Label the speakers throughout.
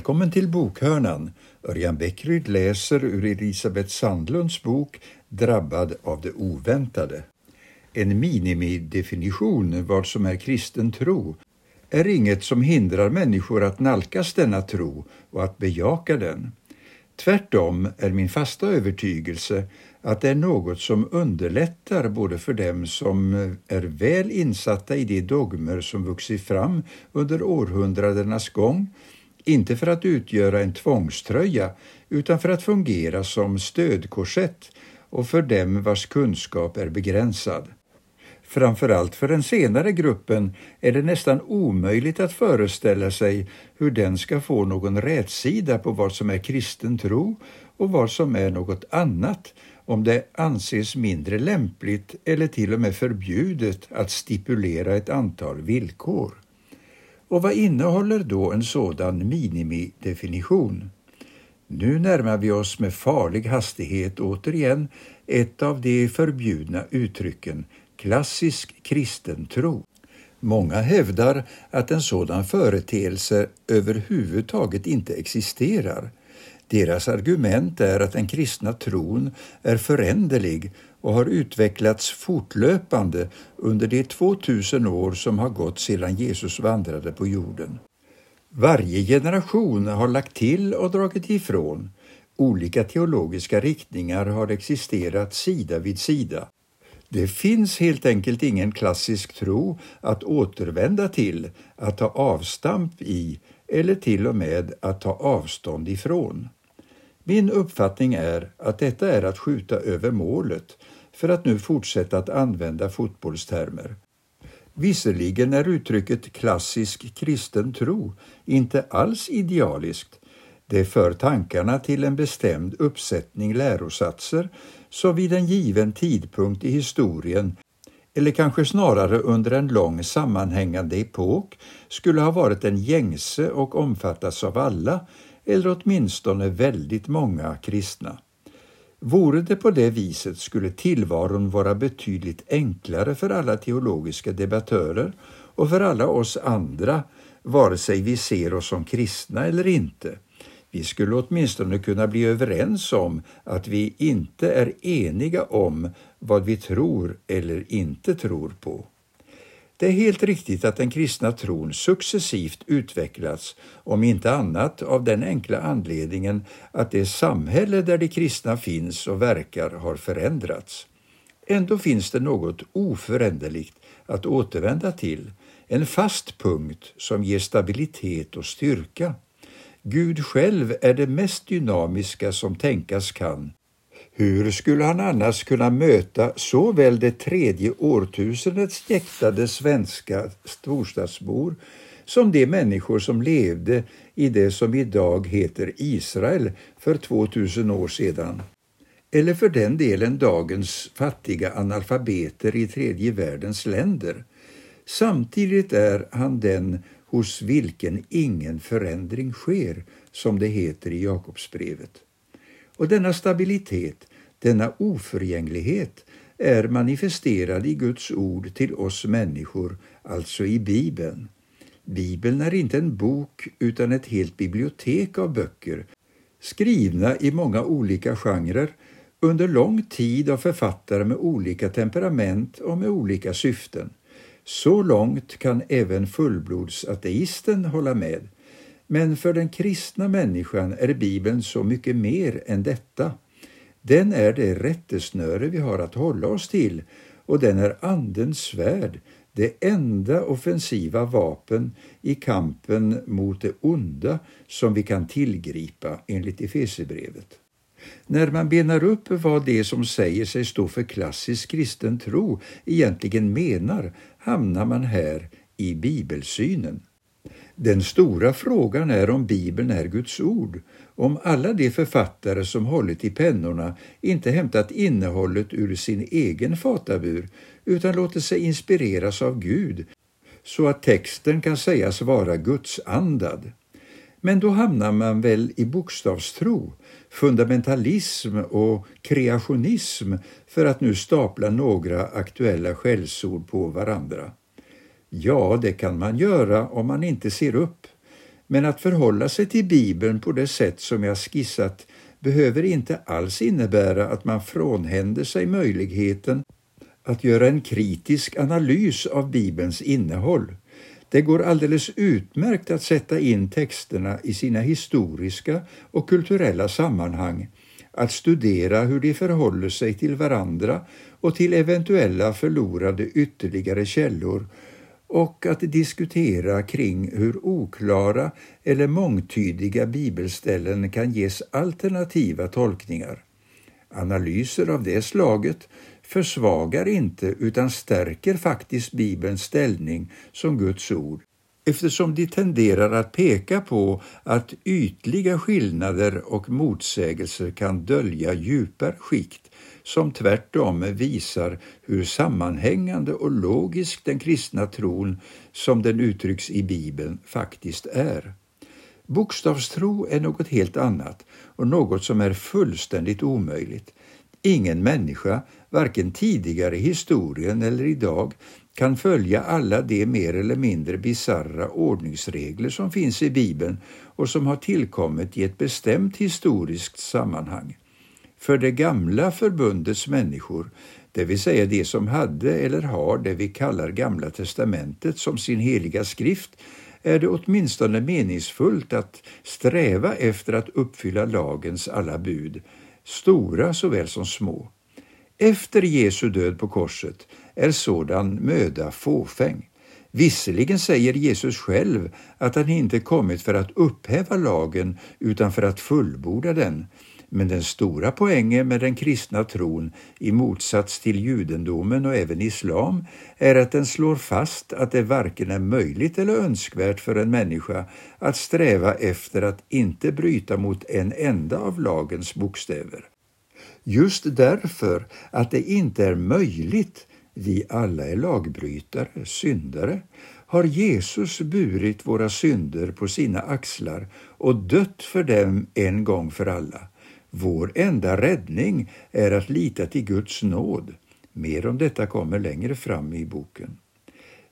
Speaker 1: Välkommen till Bokhörnan. Örjan Bäckryd läser ur Elisabeth Sandlunds bok Drabbad av det oväntade. En minimidefinition vad som är kristen tro är inget som hindrar människor att nalkas denna tro och att bejaka den. Tvärtom är min fasta övertygelse att det är något som underlättar både för dem som är väl insatta i de dogmer som vuxit fram under århundradenas gång, inte för att utgöra en tvångströja utan för att fungera som stödkorsett och för dem vars kunskap är begränsad. Framförallt för den senare gruppen är det nästan omöjligt att föreställa sig hur den ska få någon rätsida på vad som är kristen tro och vad som är något annat om det anses mindre lämpligt eller till och med förbjudet att stipulera ett antal villkor. Och vad innehåller då en sådan minimidefinition? Nu närmar vi oss med farlig hastighet återigen ett av de förbjudna uttrycken, klassisk kristen tro. Många hävdar att en sådan företeelse överhuvudtaget inte existerar. Deras argument är att den kristna tron är föränderlig och har utvecklats fortlöpande under de 2000 år som har gått sedan Jesus vandrade på jorden. Varje generation har lagt till och dragit ifrån. Olika teologiska riktningar har existerat sida vid sida. Det finns helt enkelt ingen klassisk tro att återvända till, att ta avstamp i eller till och med att ta avstånd ifrån. Min uppfattning är att detta är att skjuta över målet, för att nu fortsätta att använda fotbollstermer. Visserligen är uttrycket klassisk kristen tro inte alls idealiskt. Det för tankarna till en bestämd uppsättning lärosatser som vid en given tidpunkt i historien eller kanske snarare under en lång sammanhängande epok skulle ha varit en gängse och omfattas av alla eller åtminstone väldigt många kristna. Vore det på det viset skulle tillvaron vara betydligt enklare för alla teologiska debattörer och för alla oss andra, vare sig vi ser oss som kristna eller inte. Vi skulle åtminstone kunna bli överens om att vi inte är eniga om vad vi tror eller inte tror på. Det är helt riktigt att den kristna tron successivt utvecklats, om inte annat av den enkla anledningen att det samhälle där de kristna finns och verkar har förändrats. Ändå finns det något oföränderligt att återvända till, en fast punkt som ger stabilitet och styrka. Gud själv är det mest dynamiska som tänkas kan hur skulle han annars kunna möta såväl det tredje årtusendets jäktade svenska storstadsbor som de människor som levde i det som idag heter Israel för 2000 år sedan? Eller för den delen dagens fattiga analfabeter i tredje världens länder. Samtidigt är han den hos vilken ingen förändring sker, som det heter i Jakobsbrevet. Och denna stabilitet, denna oförgänglighet är manifesterad i Guds ord till oss människor, alltså i Bibeln. Bibeln är inte en bok utan ett helt bibliotek av böcker, skrivna i många olika genrer under lång tid av författare med olika temperament och med olika syften. Så långt kan även fullblodsateisten hålla med. Men för den kristna människan är Bibeln så mycket mer än detta. Den är det rättesnöre vi har att hålla oss till och den är Andens svärd, det enda offensiva vapen i kampen mot det onda som vi kan tillgripa enligt Efesierbrevet. När man benar upp vad det som säger sig stå för klassisk kristen tro egentligen menar hamnar man här i bibelsynen. Den stora frågan är om Bibeln är Guds ord, om alla de författare som hållit i pennorna inte hämtat innehållet ur sin egen fatabur utan låter sig inspireras av Gud så att texten kan sägas vara Guds andad. Men då hamnar man väl i bokstavstro, fundamentalism och kreationism för att nu stapla några aktuella skällsord på varandra. Ja, det kan man göra om man inte ser upp. Men att förhålla sig till Bibeln på det sätt som jag skissat behöver inte alls innebära att man frånhänder sig möjligheten att göra en kritisk analys av Bibelns innehåll. Det går alldeles utmärkt att sätta in texterna i sina historiska och kulturella sammanhang, att studera hur de förhåller sig till varandra och till eventuella förlorade ytterligare källor och att diskutera kring hur oklara eller mångtydiga bibelställen kan ges alternativa tolkningar. Analyser av det slaget försvagar inte utan stärker faktiskt Bibelns ställning som Guds ord eftersom de tenderar att peka på att ytliga skillnader och motsägelser kan dölja djupare skikt som tvärtom visar hur sammanhängande och logisk den kristna tron som den uttrycks i Bibeln faktiskt är. Bokstavstro är något helt annat och något som är fullständigt omöjligt. Ingen människa, varken tidigare i historien eller idag, kan följa alla de mer eller mindre bizarra ordningsregler som finns i Bibeln och som har tillkommit i ett bestämt historiskt sammanhang. För det gamla förbundets människor, det vill säga de som hade eller har det vi kallar Gamla testamentet som sin heliga skrift, är det åtminstone meningsfullt att sträva efter att uppfylla lagens alla bud, stora såväl som små. Efter Jesu död på korset är sådan möda fåfäng. Visserligen säger Jesus själv att han inte kommit för att upphäva lagen utan för att fullborda den, men den stora poängen med den kristna tron, i motsats till judendomen och även islam, är att den slår fast att det varken är möjligt eller önskvärt för en människa att sträva efter att inte bryta mot en enda av lagens bokstäver. Just därför att det inte är möjligt, vi alla är lagbrytare, syndare, har Jesus burit våra synder på sina axlar och dött för dem en gång för alla. Vår enda räddning är att lita till Guds nåd. Mer om detta kommer längre fram i boken.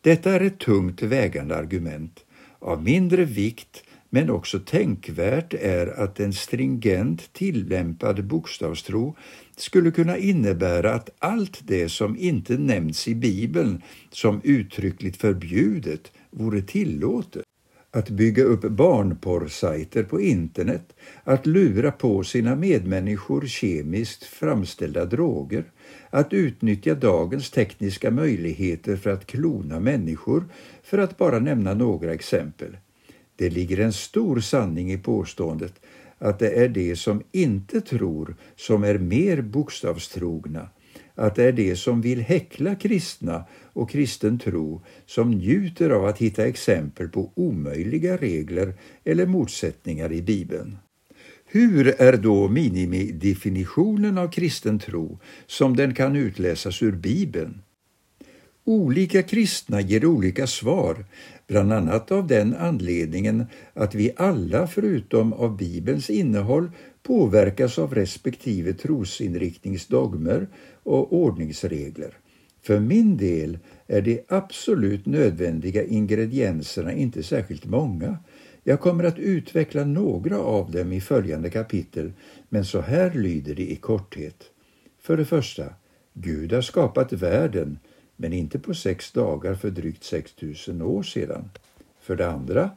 Speaker 1: Detta är ett tungt vägande argument. Av mindre vikt men också tänkvärt är att en stringent tillämpad bokstavstro skulle kunna innebära att allt det som inte nämns i Bibeln som uttryckligt förbjudet vore tillåtet att bygga upp barnporrsajter på internet, att lura på sina medmänniskor kemiskt framställda droger, att utnyttja dagens tekniska möjligheter för att klona människor, för att bara nämna några exempel. Det ligger en stor sanning i påståendet att det är de som inte tror som är mer bokstavstrogna att det är de som vill häckla kristna och kristen tro som njuter av att hitta exempel på omöjliga regler eller motsättningar i Bibeln. Hur är då minimidefinitionen av kristen tro som den kan utläsas ur Bibeln? Olika kristna ger olika svar, bland annat av den anledningen att vi alla förutom av Bibelns innehåll påverkas av respektive trosinriktningsdogmer och ordningsregler. För min del är de absolut nödvändiga ingredienserna inte särskilt många. Jag kommer att utveckla några av dem i följande kapitel, men så här lyder de i korthet. För det första, Gud har skapat världen, men inte på sex dagar för drygt 6000 år sedan. För det andra,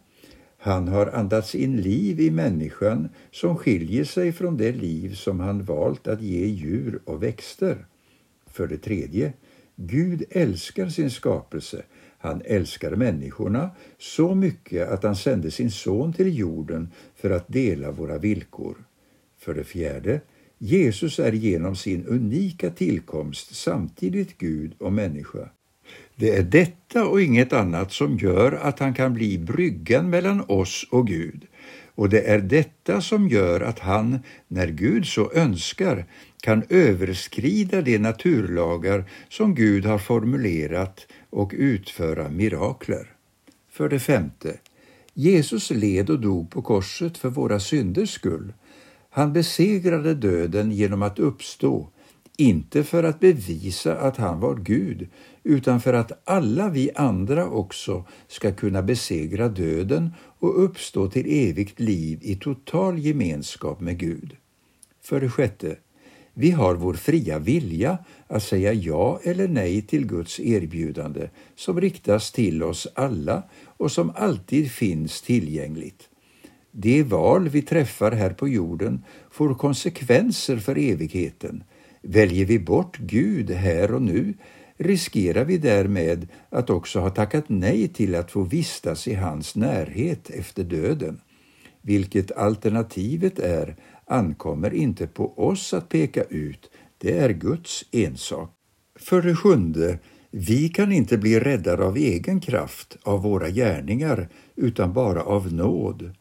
Speaker 1: han har andats in liv i människan som skiljer sig från det liv som han valt att ge djur och växter. För det tredje, Gud älskar sin skapelse. Han älskar människorna så mycket att han sände sin son till jorden för att dela våra villkor. För det fjärde, Jesus är genom sin unika tillkomst samtidigt Gud och människa. Det är detta och inget annat som gör att han kan bli bryggan mellan oss och Gud. Och det är detta som gör att han, när Gud så önskar, kan överskrida de naturlagar som Gud har formulerat och utföra mirakler. För det femte. Jesus led och dog på korset för våra synders skull. Han besegrade döden genom att uppstå, inte för att bevisa att han var Gud, utan för att alla vi andra också ska kunna besegra döden och uppstå till evigt liv i total gemenskap med Gud. För det sjätte, vi har vår fria vilja att säga ja eller nej till Guds erbjudande som riktas till oss alla och som alltid finns tillgängligt. De val vi träffar här på jorden får konsekvenser för evigheten. Väljer vi bort Gud här och nu riskerar vi därmed att också ha tackat nej till att få vistas i hans närhet efter döden. Vilket alternativet är ankommer inte på oss att peka ut, det är Guds ensak. För det sjunde, vi kan inte bli räddade av egen kraft, av våra gärningar, utan bara av nåd.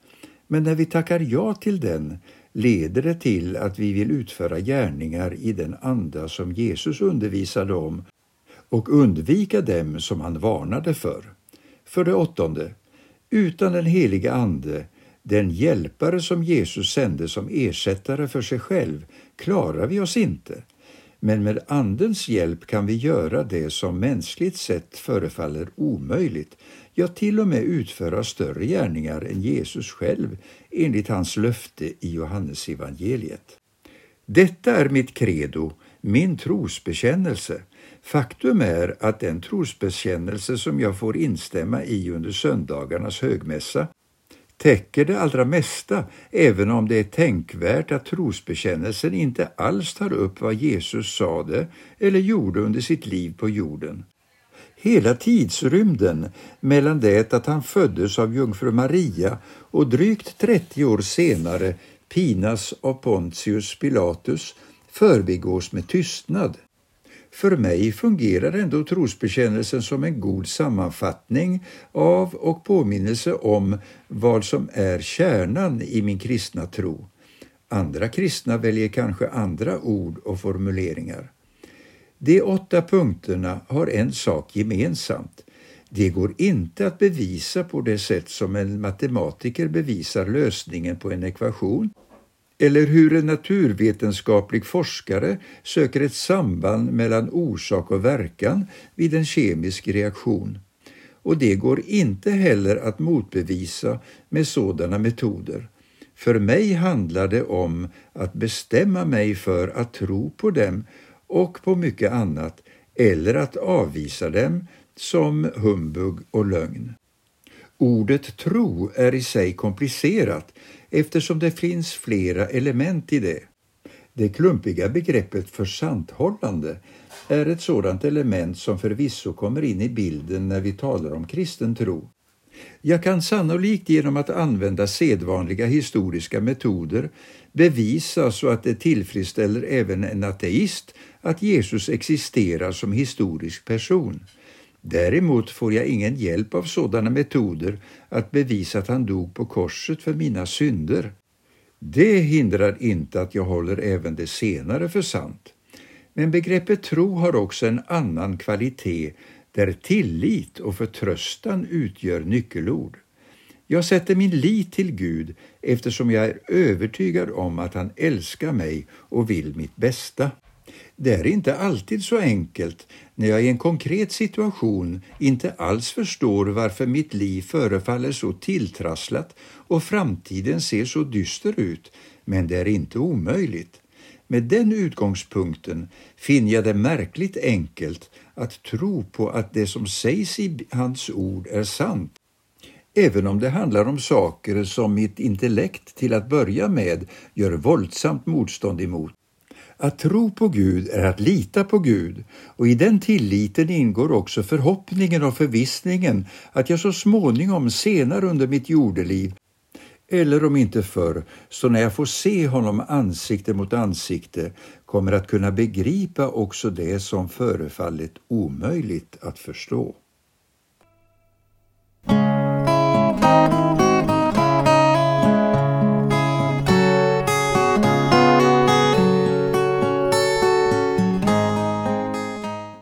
Speaker 1: Men när vi tackar ja till den leder det till att vi vill utföra gärningar i den anda som Jesus undervisade om och undvika dem som han varnade för. För det åttonde, utan den heliga Ande, den hjälpare som Jesus sände som ersättare för sig själv, klarar vi oss inte. Men med Andens hjälp kan vi göra det som mänskligt sett förefaller omöjligt, ja till och med utföra större gärningar än Jesus själv enligt hans löfte i Johannesevangeliet. Detta är mitt credo, min trosbekännelse. Faktum är att den trosbekännelse som jag får instämma i under söndagarnas högmässa täcker det allra mesta, även om det är tänkvärt att trosbekännelsen inte alls tar upp vad Jesus sade eller gjorde under sitt liv på jorden. Hela tidsrymden mellan det att han föddes av jungfru Maria och drygt 30 år senare pinas av Pontius Pilatus förbigås med tystnad. För mig fungerar ändå trosbekännelsen som en god sammanfattning av och påminnelse om vad som är kärnan i min kristna tro. Andra kristna väljer kanske andra ord och formuleringar. De åtta punkterna har en sak gemensamt. Det går inte att bevisa på det sätt som en matematiker bevisar lösningen på en ekvation eller hur en naturvetenskaplig forskare söker ett samband mellan orsak och verkan vid en kemisk reaktion. Och det går inte heller att motbevisa med sådana metoder. För mig handlar det om att bestämma mig för att tro på dem och på mycket annat eller att avvisa dem som humbug och lögn. Ordet tro är i sig komplicerat eftersom det finns flera element i det. Det klumpiga begreppet försanthållande är ett sådant element som förvisso kommer in i bilden när vi talar om kristen tro. Jag kan sannolikt genom att använda sedvanliga historiska metoder bevisa så att det tillfredsställer även en ateist att Jesus existerar som historisk person. Däremot får jag ingen hjälp av sådana metoder att bevisa att han dog på korset för mina synder. Det hindrar inte att jag håller även det senare för sant. Men begreppet tro har också en annan kvalitet där tillit och förtröstan utgör nyckelord. Jag sätter min lit till Gud eftersom jag är övertygad om att han älskar mig och vill mitt bästa. Det är inte alltid så enkelt när jag i en konkret situation inte alls förstår varför mitt liv förefaller så tilltrasslat och framtiden ser så dyster ut, men det är inte omöjligt. Med den utgångspunkten finner jag det märkligt enkelt att tro på att det som sägs i hans ord är sant. Även om det handlar om saker som mitt intellekt till att börja med gör våldsamt motstånd emot. Att tro på Gud är att lita på Gud och i den tilliten ingår också förhoppningen och förvissningen att jag så småningom senare under mitt jordeliv eller om inte förr, så när jag får se honom ansikte mot ansikte kommer att kunna begripa också det som förefallit omöjligt att förstå.